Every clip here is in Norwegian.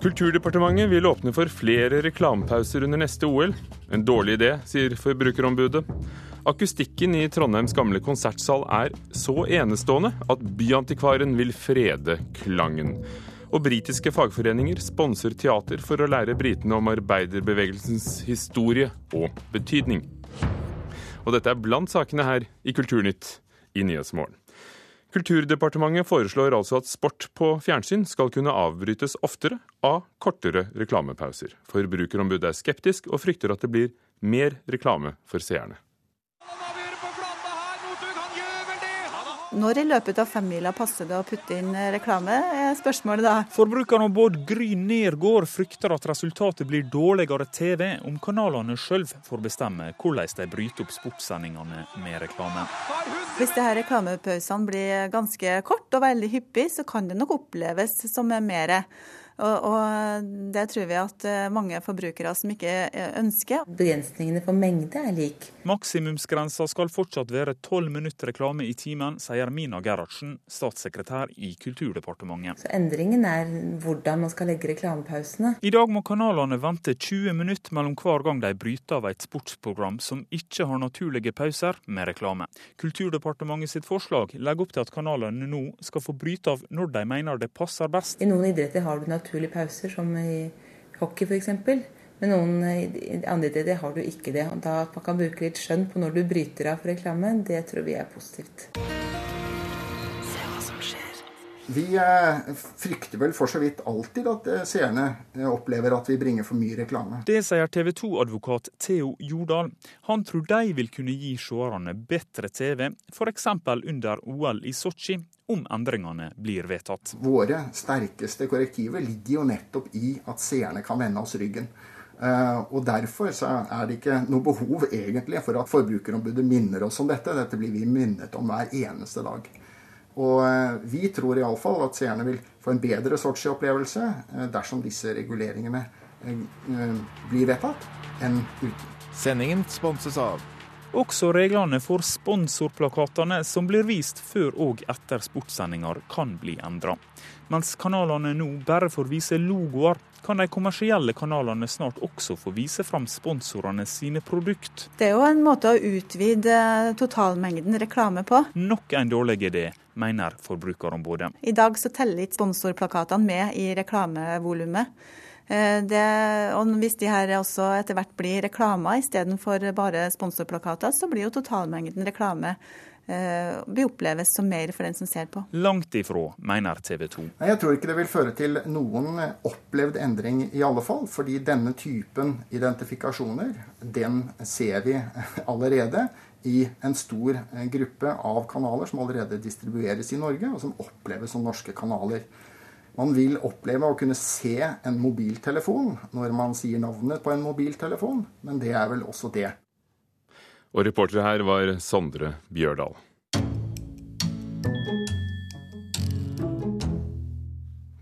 Kulturdepartementet vil åpne for flere reklamepauser under neste OL. En dårlig idé, sier Forbrukerombudet. Akustikken i Trondheims gamle konsertsal er så enestående at Byantikvaren vil frede klangen. Og britiske fagforeninger sponser teater for å lære britene om arbeiderbevegelsens historie og betydning. Og dette er blant sakene her i Kulturnytt i Nyhetsmorgen. Kulturdepartementet foreslår altså at sport på fjernsyn skal kunne avbrytes oftere av kortere reklamepauser. Forbrukerombudet er skeptisk og frykter at det blir mer reklame for seerne. Når i løpet av femmila passer det å putte inn reklame, er spørsmålet da. Forbrukeren Bård Gry Nergård frykter at resultatet blir dårligere TV om kanalene sjøl får bestemme hvordan de bryter opp sportssendingene med reklame. Hvis disse her reklamepausene blir ganske kort og veldig hyppig, så kan det nok oppleves som mer. Og, og, det tror vi at eh, mange forbrukere som ikke eh, ønsker. Begrensningene for mengde er lik. Maksimumsgrensa skal fortsatt være tolv minutter reklame i timen, sier Mina Gerhardsen, statssekretær i Kulturdepartementet. Så Endringen er hvordan man skal legge reklamepausene. I dag må kanalene vente 20 minutter mellom hver gang de bryter av et sportsprogram som ikke har naturlige pauser med reklame. Kulturdepartementet sitt forslag legger opp til at kanalene nå skal få bryte av når de mener det passer best. I noen idretter har du naturlig naturlige pauser, som i hockey f.eks. Men noen andre steder har du ikke det. Da man kan bruke litt skjønn på når du bryter av for reklame, det tror vi er positivt. Vi eh, frykter vel for så vidt alltid at eh, seerne eh, opplever at vi bringer for mye reklame. Det sier TV 2-advokat Theo Jordal. Han tror de vil kunne gi seerne bedre TV, f.eks. under OL i Sotsji, om endringene blir vedtatt. Våre sterkeste korrektiver ligger jo nettopp i at seerne kan vende oss ryggen. Og Derfor er det ikke noe behov egentlig for at Forbrukerombudet minner oss om dette. Dette blir vi minnet om hver eneste dag. Og uh, Vi tror iallfall at seerne vil få en bedre Sotsji-opplevelse uh, dersom disse reguleringene blir vedtatt, enn uten. Sendingen sponses av også reglene for sponsorplakatene som blir vist før og etter sportssendinger, kan bli endra. Mens kanalene nå bare får vise logoer, kan de kommersielle kanalene snart også få vise fram sponsorene sine produkt. Det er jo en måte å utvide totalmengden reklame på. Nok en dårlig idé, mener Forbrukerombudet. I dag så teller ikke sponsorplakatene med i reklamevolumet. Eh, det, og hvis de her også etter hvert blir reklamer istedenfor bare sponsorplakater, så blir jo totalmengden reklame eh, blir oppleves som mer for den som ser på. Langt ifra, mener TV 2. Jeg tror ikke det vil føre til noen opplevd endring i alle fall. Fordi denne typen identifikasjoner, den ser vi allerede i en stor gruppe av kanaler som allerede distribueres i Norge, og som oppleves som norske kanaler. Man vil oppleve å kunne se en mobiltelefon når man sier navnet på en mobiltelefon, men det er vel også det. Og reportere her var Sondre Bjørdal.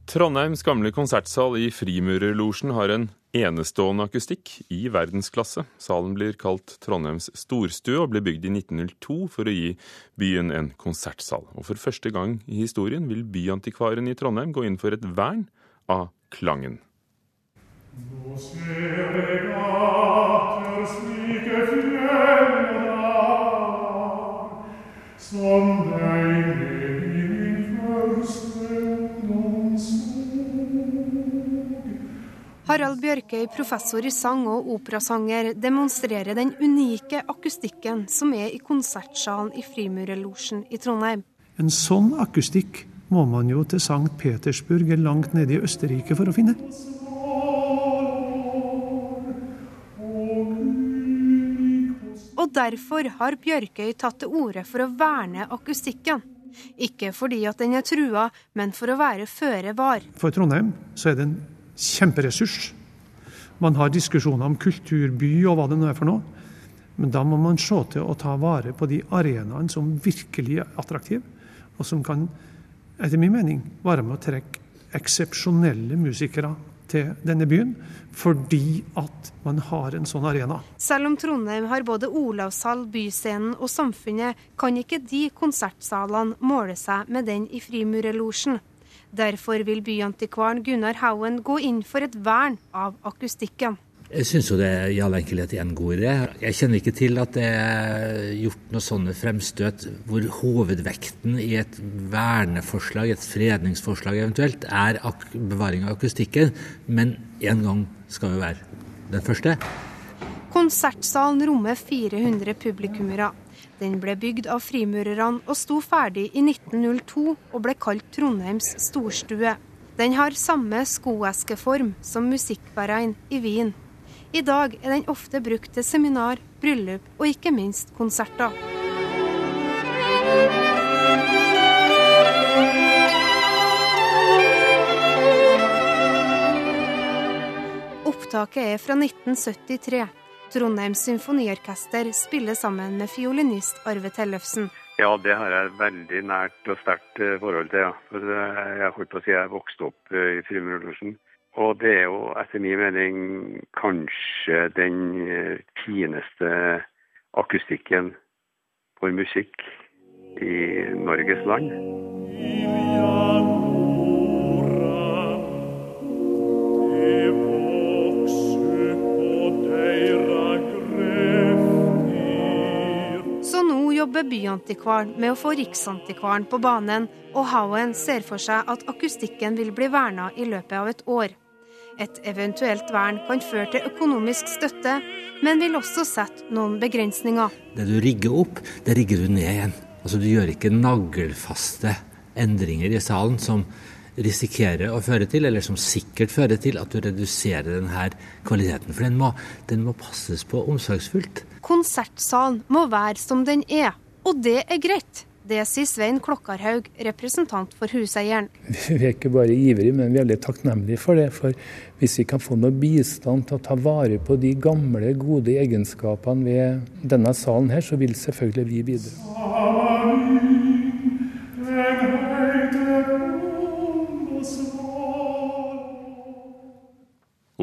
Trondheims gamle konsertsal i Frimurerlosjen har en enestående akustikk i verdensklasse. Salen blir kalt Trondheims storstue og ble bygd i 1902 for å gi byen en konsertsal. Og for første gang i historien vil Byantikvaren i Trondheim gå inn for et vern av klangen. Nå ser jeg Harald Bjørkøy, professor i sang og operasanger, demonstrerer den unike akustikken som er i konsertsalen i Frimurelosjen i Trondheim. En sånn akustikk må man jo til St. Petersburg eller langt nede i Østerrike for å finne. Og derfor har Bjørkøy tatt til orde for å verne akustikken. Ikke fordi at den er trua, men for å være føre var. For Trondheim så er det en kjemperessurs. Man har diskusjoner om kulturby og hva det nå er for noe. Men da må man se til å ta vare på de arenaene som virkelig er attraktive, og som kan, etter min mening, være med å trekke eksepsjonelle musikere til denne byen, fordi at man har en sånn arena. Selv om Trondheim har både Olavshall, Byscenen og Samfunnet, kan ikke de konsertsalene måle seg med den i Frimurelosjen. Derfor vil byantikvaren Gunnar Hauen gå inn for et vern av akustikken. Jeg syns jo det i all enkelhet er en god idé. Jeg kjenner ikke til at det er gjort noe sånne fremstøt hvor hovedvekten i et verneforslag, et fredningsforslag eventuelt, er bevaring av akustikken. Men en gang skal vi være den første. Konsertsalen rommer 400 publikummere. Den ble bygd av frimurerne og sto ferdig i 1902 og ble kalt Trondheims storstue. Den har samme skoeskeform som Musikkverein i Wien. I dag er den ofte brukt til seminar, bryllup og ikke minst konserter. Opptaket er fra 1973. Trondheims symfoniorkester spiller sammen med fiolinist Arve Tellefsen. Ja, det har jeg veldig nært og sterkt eh, forhold til. ja. For eh, Jeg holdt på å si jeg vokste opp eh, i Frimurlosjen. Og det er jo etter min mening kanskje den eh, fineste akustikken for musikk i Norges land. Så nå jobber byantikvaren med å få Riksantikvaren på banen, og Hauen ser for seg at akustikken vil bli verna i løpet av et år. Et eventuelt vern kan føre til økonomisk støtte, men vil også sette noen begrensninger. Det du rigger opp, det rigger du ned igjen. Altså Du gjør ikke nagelfaste endringer i salen som risikerer å føre til, eller som sikkert fører til, at du reduserer denne kvaliteten. For den må, den må passes på omsorgsfullt. Konsertsalen må være som den er, og det er greit. Det sier Svein Klokkarhaug, representant for huseieren. Vi er ikke bare ivrige, men vi er veldig takknemlige for det. For hvis vi kan få noe bistand til å ta vare på de gamle, gode egenskapene ved denne salen her, så vil selvfølgelig vi bidra.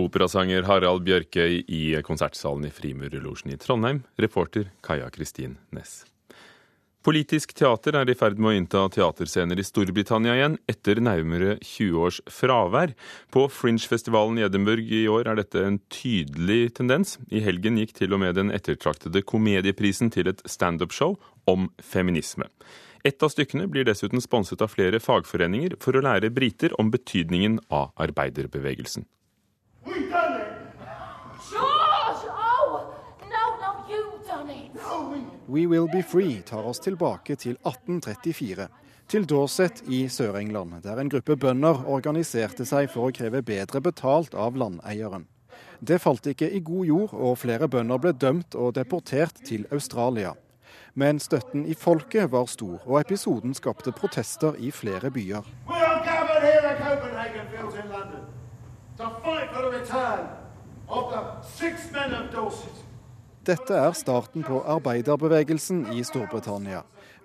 Operasanger Harald Bjørkøy i konsertsalen i Frimurerlosjen i Trondheim. Reporter Kaja Kristin Næss. Politisk teater er i ferd med å innta teaterscener i Storbritannia igjen, etter nærmere 20 års fravær. På Fringe-festivalen i Edinburgh i år er dette en tydelig tendens. I helgen gikk til og med den ettertraktede komedieprisen til et standup-show om feminisme. Et av stykkene blir dessuten sponset av flere fagforeninger for å lære briter om betydningen av arbeiderbevegelsen. We Will Be Free tar oss tilbake til 1834. Til Dorset i Sør-England, der en gruppe bønder organiserte seg for å kreve bedre betalt av landeieren. Det falt ikke i god jord, og flere bønder ble dømt og deportert til Australia. Men støtten i folket var stor, og episoden skapte protester i flere byer. Dette er starten på arbeiderbevegelsen i Storbritannia,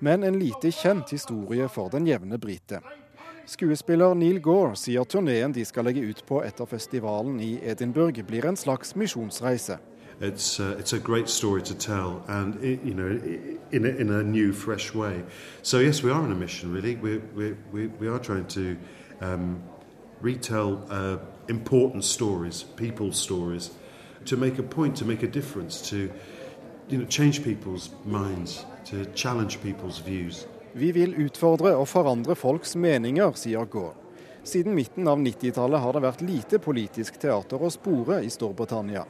men en lite kjent historie for den jevne brite. Skuespiller Neil Gore sier turneen de skal legge ut på etter festivalen i Edinburgh, blir en slags misjonsreise. It's, uh, it's a great story to tell, and it, you know, in a, in a new, fresh way. So yes, we are on a mission. Really, we we we, um, retell uh, important stories, people's stories, to make a point, to make a difference, to you know, change people's minds, to challenge people's views. Vi vil utfordre og forandre folks meninger, sier Gore. Siden midten av 90-tallet har det vært lite politisk teater å spore i Storbritannia.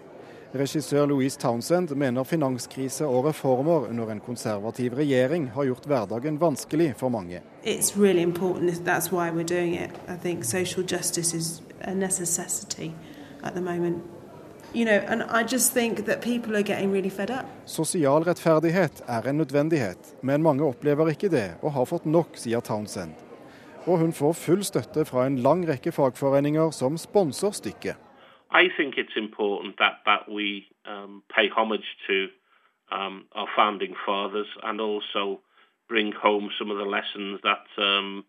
Regissør Louise Townsend mener finanskrise og reformer under en konservativ regjering har gjort hverdagen vanskelig for mange. It's really important. That's why we're doing it. I think social justice is a necessity at the moment. You know, and I just think that people are getting really fed up. Sosial rettferdighet er en nødvendighet, men mange opplever ikke det og har fått nok, sier Townsend. Og hun får full støtte fra en lang rekke fagforeninger som sponser stykket. I think it's important that, that we um, pay homage to um, our founding fathers and also bring home some of the lessons that, um,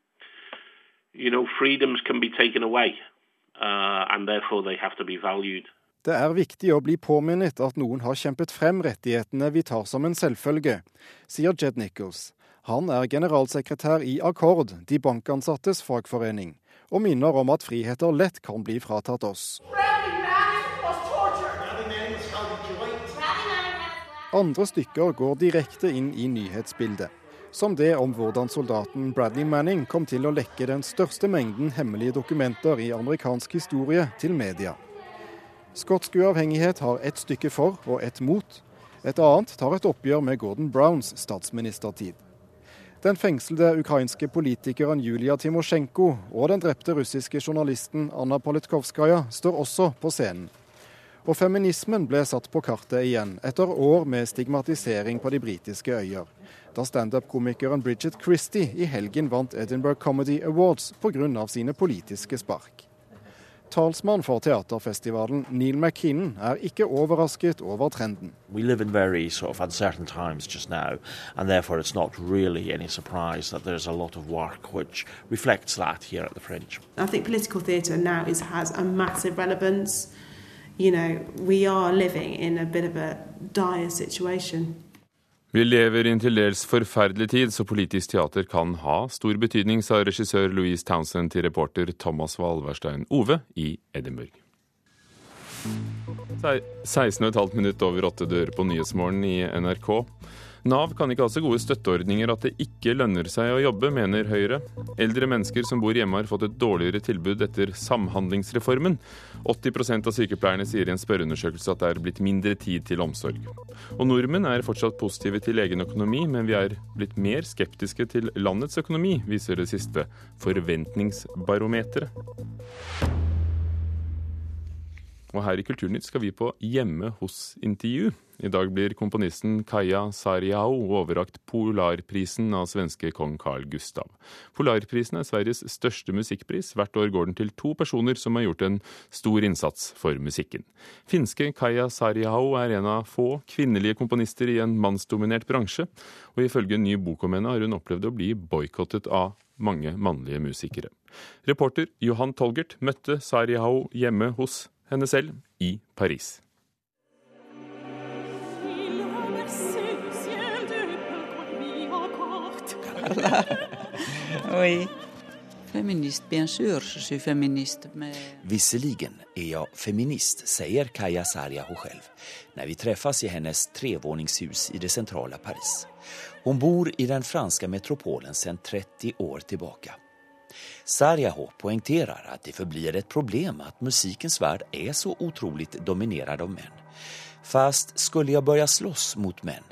you know, freedoms can be taken away uh, and therefore they have to be valued. Det er viktig å bli påminnet at noen har kjempet frem rettighetene vi tar som en selvfølge, sier Jed Nichols. Han er generalsekretær i Akkord, de bankansattes fagforening, og minner om at friheter lett kan bli fratatt oss. Andre stykker går direkte inn i nyhetsbildet. Som det om hvordan soldaten Bradley Manning kom til å lekke den største mengden hemmelige dokumenter i amerikansk historie til media. Skotsk uavhengighet har ett stykke for og ett mot. Et annet tar et oppgjør med Gordon Browns statsministertid. Den fengslede ukrainske politikeren Julia Timosjenko og den drepte russiske journalisten Anna Politkovskaja står også på scenen. Og feminismen ble satt på kartet igjen, etter år med stigmatisering på de britiske øyer. Da standup-komikeren Bridget Christie i helgen vant Edinburgh Comedy Awards pga. sine politiske spark. Talsmann for teaterfestivalen, Neil McKinnon, er ikke overrasket over trenden. Vi lever i very sort of uncertain times just now, and therefore it's not really any surprise that there's a lot of work which reflects that here the Fringe. I think political theatre now is, has a massive relevance. you know, we are living in a bit of a dire situation. Vi lever i en til dels forferdelig tid, så politisk teater kan ha stor betydning, sa regissør Louise Townsend til reporter Thomas Valverstein Ove i Edinburgh. 16,5 minutt over åtte dører på Nyhetsmorgen i NRK. Nav kan ikke ha så gode støtteordninger at det ikke lønner seg å jobbe, mener Høyre. Eldre mennesker som bor hjemme har fått et dårligere tilbud etter Samhandlingsreformen. 80% av sykepleierne sier i en spørreundersøkelse at det er blitt mindre tid til omsorg. Og nordmenn er fortsatt positive til egen økonomi, men vi er blitt mer skeptiske til landets økonomi, viser det siste forventningsbarometeret. Og her i Kulturnytt skal vi på hjemme hos-intervju. I dag blir komponisten Kaja Sariao overrakt Polarprisen av svenske kong Carl Gustav. Polarprisen er Sveriges største musikkpris. Hvert år går den til to personer som har gjort en stor innsats for musikken. Finske Kaja Sariao er en av få kvinnelige komponister i en mannsdominert bransje, og ifølge en ny bok om henne har hun opplevd å bli boikottet av mange mannlige musikere. Reporter Johan Tolgert møtte Sarjau hjemme hos henne selv i Paris. Visserligen är jag feminist, säger Kaja hun själv när vi träffas i hennes trevåningshus i det centrala Paris. Hon bor i den franska metropolen sedan 30 år tillbaka. Sarjaho poengterer at det forblir et problem at musikens värld er så utrolig dominerad av menn. Fast skulle jeg börja slåss mot menn,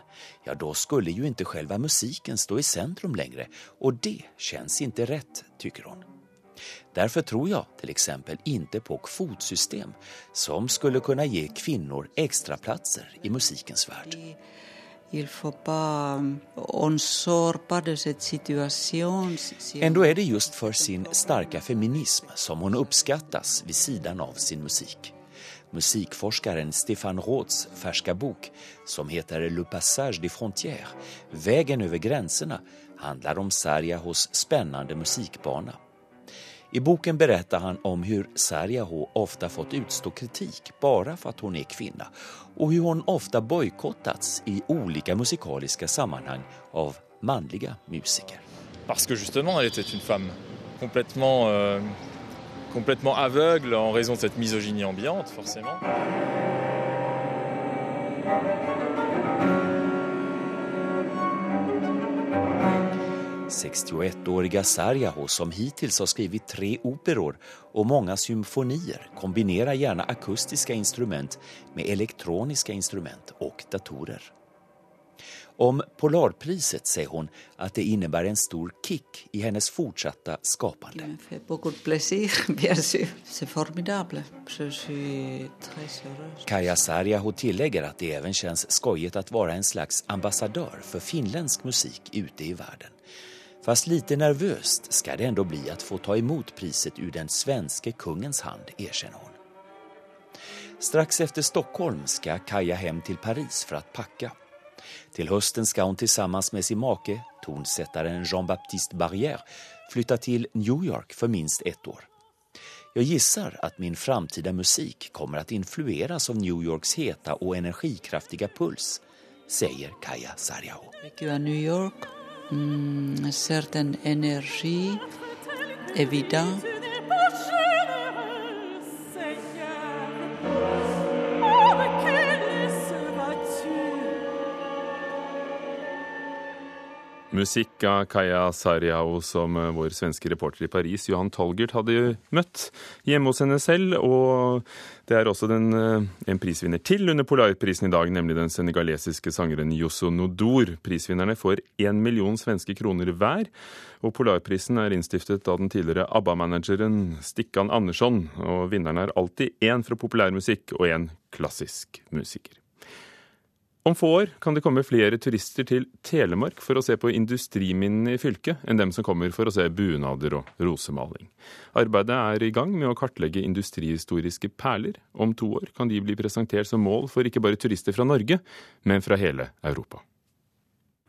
ja da skulle jo ikke själva musiken stå i centrum längre og det känns ikke rett, tycker hun. Derfor tror jeg till ikke på kvotsystem som skulle kunne gi kvinner ekstraplasser i musikens värld. Il faut pas on sort pas de cette situation. Ändå är det just för sin starka feminism som hon uppskattas vid sidan av sin musik. Musikforskaren Stefan Roths färska bok som heter Le Passage des Frontières, Vägen över gränserna, handlar om Sarjahos spännande musikbana. I boken berättar han om hur Sarjaho ofta fått utstå kritik bara för att hon är kvinna och hur hon ofta bojkottats i olika musikaliska sammanhang av manliga musiker. Parce que justement elle était une femme complètement, euh, complètement aveugle en raison de cette misogynie ambiante forcément. 61-åriga Sarjaho som hittills har skrivit tre operor och många symfonier kombinerar gärna akustiska instrument med elektroniska instrument och datorer. Om Polarpriset säger hon att det innebär en stor kick i hennes fortsatta skapande. Kaja Sarjaho tillägger att det även känns skojigt att vara en slags ambassadör för finländsk musik ute i världen. Fast lite nervøst skal det ändå bli att få ta imot priset ur den svenske kungens hand, erkänner hon. Strax efter Stockholm skal Kaja hem til Paris for å pakke. Til høsten skal hun sammen med sin make, tonsättaren Jean-Baptiste Barrière, flytte til New York for minst ett år. Jeg gissar at min framtida musik kommer att influeras av New Yorks heta og energikraftiga puls, sier Kaja Sarjao. New York hmm, certaine énergie évidente Musikk av Kaja Sariao, som eh, vår svenske reporter i Paris, Johan Tolgert, hadde møtt hjemme hos henne selv. Og det er også den, eh, en prisvinner til under Polarprisen i dag, nemlig den senegalesiske sangeren Yosso Nodor. Prisvinnerne får én million svenske kroner hver. Og Polarprisen er innstiftet av den tidligere ABBA-manageren Stikkan Andersson. Og vinneren er alltid én fra populærmusikk og én klassisk musiker. Om få år kan det komme flere turister til Telemark for å se på industriminnene i fylket, enn dem som kommer for å se bunader og rosemaling. Arbeidet er i gang med å kartlegge industrihistoriske perler. Om to år kan de bli presentert som mål for ikke bare turister fra Norge, men fra hele Europa.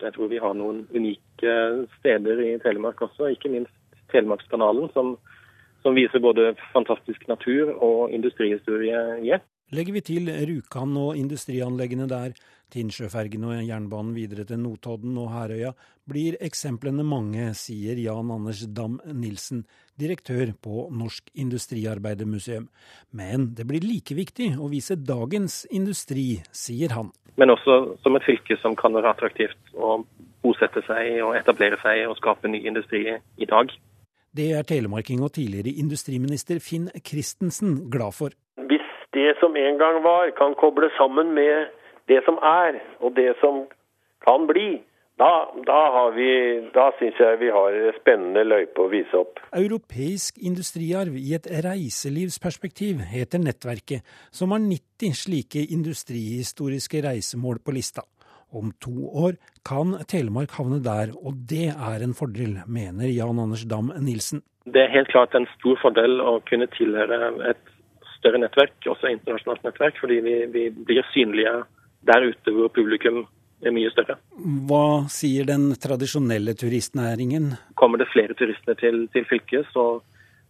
Jeg tror vi har noen unike steder i Telemark også, ikke minst Telemarkskanalen, som, som viser både fantastisk natur og industrihistorie i. Legger vi til Rjukan og industrianleggene der, Tinnsjøfergen og jernbanen videre til Notodden og Herøya, blir eksemplene mange, sier Jan Anders Dam Nilsen, direktør på Norsk Industriarbeidermuseum. Men det blir like viktig å vise dagens industri, sier han. Men også som et fylke som kan være attraktivt å bosette seg og etablere seg og skape ny industri i dag. Det er telemarking og tidligere industriminister Finn Christensen glad for. Det som en gang var, kan kobles sammen med det som er, og det som kan bli, da, da, vi, da syns jeg vi har spennende løype å vise opp. Europeisk industriarv i et reiselivsperspektiv heter nettverket, som har 90 slike industrihistoriske reisemål på lista. Om to år kan Telemark havne der, og det er en fordel, mener Jan Anders Dam Nilsen. Det er helt klart en stor fordel å kunne tilhøre et større nettverk, også internasjonalt nettverk, fordi vi, vi blir synlige der ute hvor publikum er mye større. Hva sier den tradisjonelle turistnæringen? Kommer det flere turister til, til fylket, så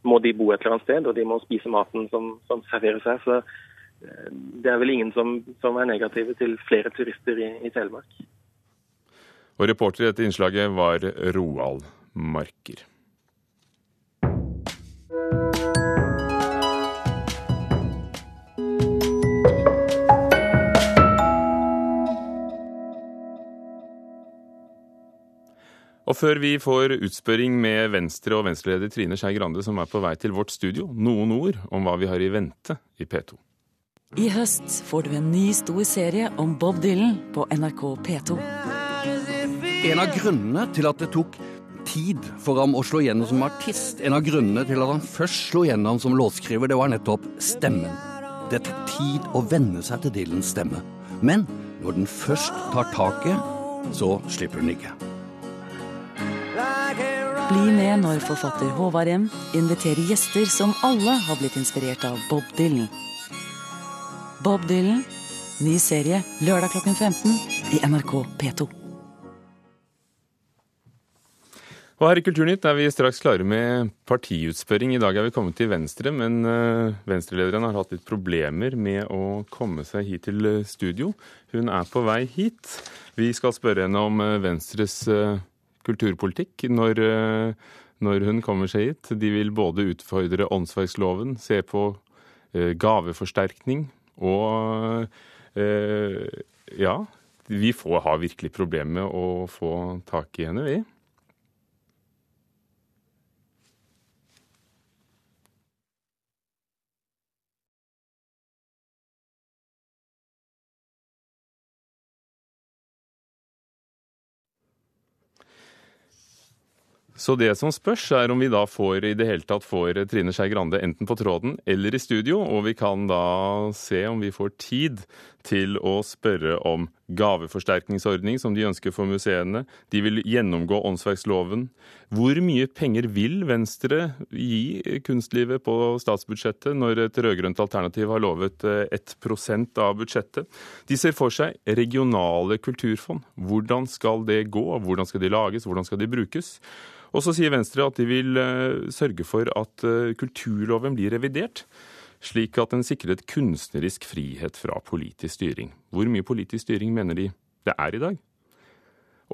må de bo et eller annet sted, og de må spise maten som, som serveres her. Så eh, det er vel ingen som, som er negative til flere turister i, i Telemark. Og reporter i dette innslaget var Roald Marker. Og før vi får utspørring med Venstre og Venstre-leder Trine Skei Grande, som er på vei til vårt studio, noen ord om hva vi har i vente i P2. I høst får du en ny stor serie om Bob Dylan på NRK P2. En av grunnene til at det tok tid for ham å slå gjennom som artist, en av grunnene til at han først slo gjennom som låtskriver, det var nettopp stemmen. Det tar tid å venne seg til Dylans stemme. Men når den først tar taket, så slipper den ikke. Bli med når forfatter Håvard M inviterer gjester som alle har blitt inspirert av Bob Dylan. Bob Dylan, ny serie lørdag klokken 15 i NRK P2. Og her i Kulturnytt er vi straks klare med partiutspørring. I dag er vi kommet til Venstre, men uh, Venstre-lederen har hatt litt problemer med å komme seg hit til eh, studio. Hun er på vei hit. Vi skal spørre henne om uh, Venstres kulturpolitikk når, eh, når, hun kommer seg hit. De vil både utfordre åndsverksloven, se på eh, gaveforsterkning og eh, Ja, vi får ha virkelig problemer med å få tak i henne, vi. Så det som spørs, er om vi da får i det hele tatt får Trine Skei Grande enten på tråden eller i studio, og vi kan da se om vi får tid til å spørre om gaveforsterkningsordning som de ønsker for museene. De vil gjennomgå åndsverksloven. Hvor mye penger vil Venstre gi kunstlivet på statsbudsjettet når et rød-grønt alternativ har lovet 1% av budsjettet? De ser for seg regionale kulturfond. Hvordan skal det gå? Hvordan skal de lages? Hvordan skal de brukes? Og så sier Venstre at de vil eh, sørge for at eh, kulturloven blir revidert, slik at den sikrer kunstnerisk frihet fra politisk styring. Hvor mye politisk styring mener de det er i dag?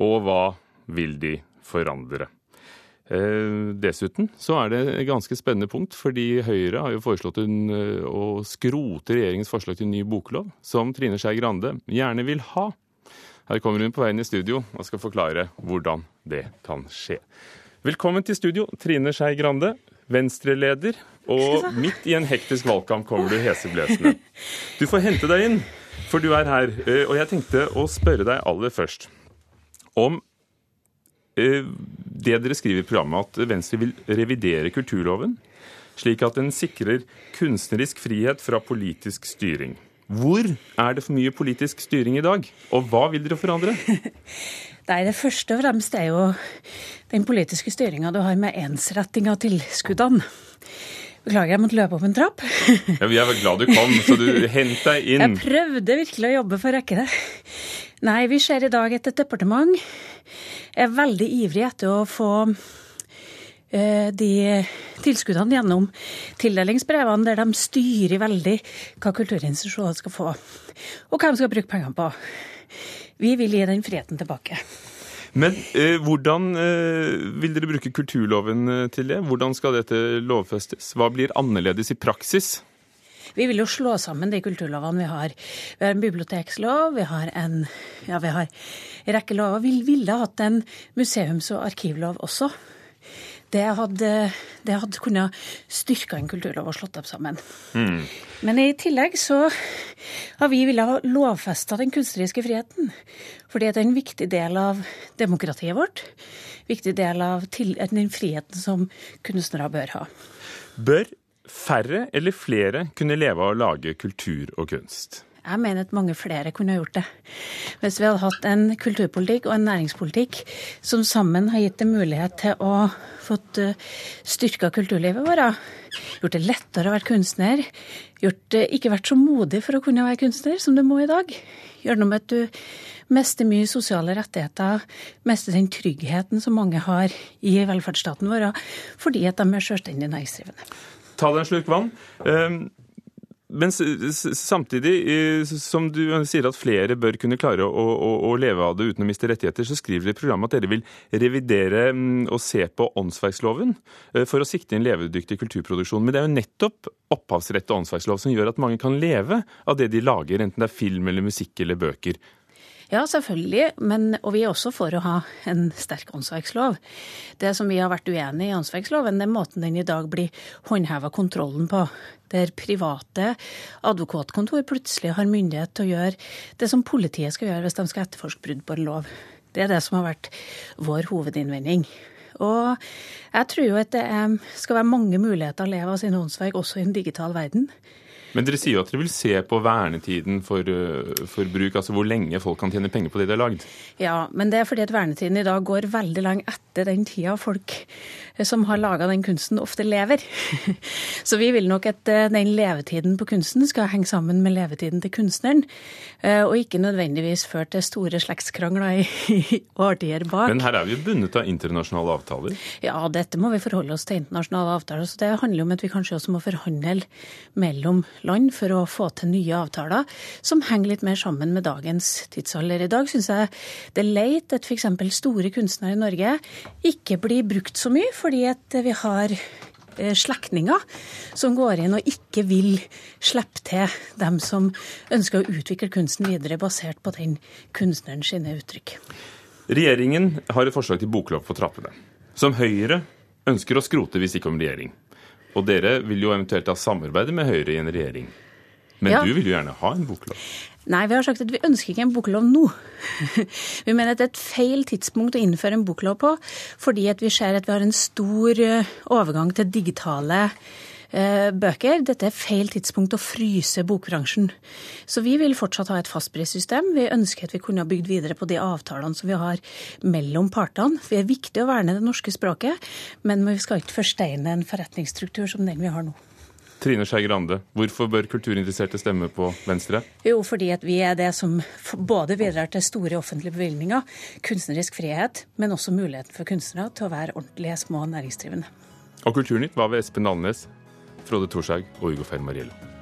Og hva vil de forandre. Eh, dessuten så er det et ganske spennende punkt, fordi Høyre har jo foreslått en, eh, å skrote regjeringens forslag til ny boklov, som Trine Skei Grande gjerne vil ha. Her kommer hun på veien i studio og skal forklare hvordan det kan skje. Velkommen til studio, Trine Skei Grande, Venstre-leder. Og midt i en hektisk valgkamp kommer du heseblesende. Du får hente deg inn, for du er her. Eh, og jeg tenkte å spørre deg aller først om Eh, det dere skriver i programmet, at Venstre vil revidere kulturloven, slik at den sikrer kunstnerisk frihet fra politisk styring. Hvor er det for mye politisk styring i dag, og hva vil dere forandre? Nei, Det første og fremst er jo den politiske styringa du har med ensretting av tilskuddene. Beklager, jeg måtte løpe opp en trapp. ja, Vi er vel glad du kom, så du hent deg inn. Jeg prøvde virkelig å jobbe for å rekke det. Nei, vi ser i dag at et departement er veldig ivrig etter å få eh, de tilskuddene gjennom tildelingsbrevene, der de styrer veldig hva kulturinstitusjonene skal få, og hva de skal bruke pengene på. Vi vil gi den friheten tilbake. Men eh, hvordan eh, vil dere bruke kulturloven eh, til det? Hvordan skal dette lovfestes? Hva blir annerledes i praksis? Vi vil jo slå sammen de kulturlovene vi har. Vi har en bibliotekslov, vi har en, ja, vi har en rekke lover. Vi ville hatt en museums- og arkivlov også. Det hadde, det hadde kunnet styrka en kulturlov og slått dem sammen. Mm. Men i tillegg så har vi villet lovfesta den kunstneriske friheten. Fordi det er en viktig del av demokratiet vårt. Viktig del av den friheten som kunstnere bør ha. Bør færre eller flere kunne leve av å lage kultur og kunst? Jeg mener at mange flere kunne gjort det. Hvis vi hadde hatt en kulturpolitikk og en næringspolitikk som sammen har gitt det mulighet til å fått eh, styrka kulturlivet vårt, gjort det lettere å være kunstner, gjort det ikke vært så modig for å kunne være kunstner som du må i dag. Gjør noe med at du mister mye sosiale rettigheter, mister den tryggheten som mange har i velferdsstaten vår, fordi at de er selvstendig næringsdrivende. Ta deg en slurk vann. Ehm, men samtidig som du sier at flere bør kunne klare å, å, å, leve av det uten å miste rettigheter, så skriver dere i programmet at dere vil revidere mm, og se på åndsverksloven eh, for å sikte en levedyktig kulturproduksjon. Men det er jo nettopp opphavsrett og åndsverkslov som gjør at mange kan leve av det de lager, enten det er film eller musikk eller bøker. Ja, selvfølgelig. Men, og vi er også for å ha en sterk åndsverkslov. Det som vi har vært uenig i åndsverksloven, er måten den i dag blir håndheva kontrollen på. Der private advokatkontor plutselig har myndighet til å gjøre det som politiet skal gjøre hvis de skal etterforske brudd på en lov. Det er det som har vært vår hovedinnvending. Og jeg tror jo at det skal være mange muligheter å leve av sine åndsverk også i en digital verden. Men dere sier jo at dere vil se på vernetiden for, eh, for, bruk, altså hvor lenge folk kan tjene penger på det de har lagd? Ja, men det er fordi at vernetiden i dag går veldig lang etter den tida folk eh, som har laga den kunsten, ofte lever. Så vi vil nok at eh, den levetiden på kunsten skal henge sammen med levetiden til kunstneren, og ikke nødvendigvis føre til store slektskrangler i årtier bak. Men her er vi jo bundet av internasjonale avtaler? Ja, dette må vi forholde oss til internasjonale avtaler. Så det handler om at vi kanskje også må forhandle mellom land for å få til nye avtaler som henger litt mer sammen med dagens tidsalder. I dag syns jeg det er leit at f.eks. store kunstnere i Norge ikke blir brukt så mye, fordi at vi har eh, slektninger som går inn og ikke vil slippe til dem som ønsker å utvikle kunsten videre, basert på den kunstneren sine uttrykk. Regjeringen har et forslag til boklov på trappene, som Høyre ønsker å skrote hvis de kommer i regjering. Og dere vil jo eventuelt ha samarbeide med Høyre i en regjering. Men ja. du vil jo gjerne ha en boklov? Nei, vi har sagt at vi ønsker ikke en boklov nå. Vi mener at det er et feil tidspunkt å innføre en boklov på, fordi vi ser at vi har en stor eh, overgang til digitale bøker. Dette er feil tidspunkt å fryse bokbransjen. Så vi vil fortsatt ha et fastprissystem. Vi ønsker at vi kunne ha bygd videre på de avtalene som vi har mellom partene. Det er viktig å verne det norske språket, men vi skal ikke forsteine en forretningsstruktur som den vi har nå. Trine Skei Grande, hvorfor bør kulturinteresserte stemme på Venstre? Jo, fordi at vi er det som både bidrar til store offentlige bevilgninger, kunstnerisk frihet, men også muligheten for kunstnere til å være ordentlige små næringsdrivende. Og Kulturnytt var ved Espen Alnes, Frode Thorshaug og Ugo Fermariello.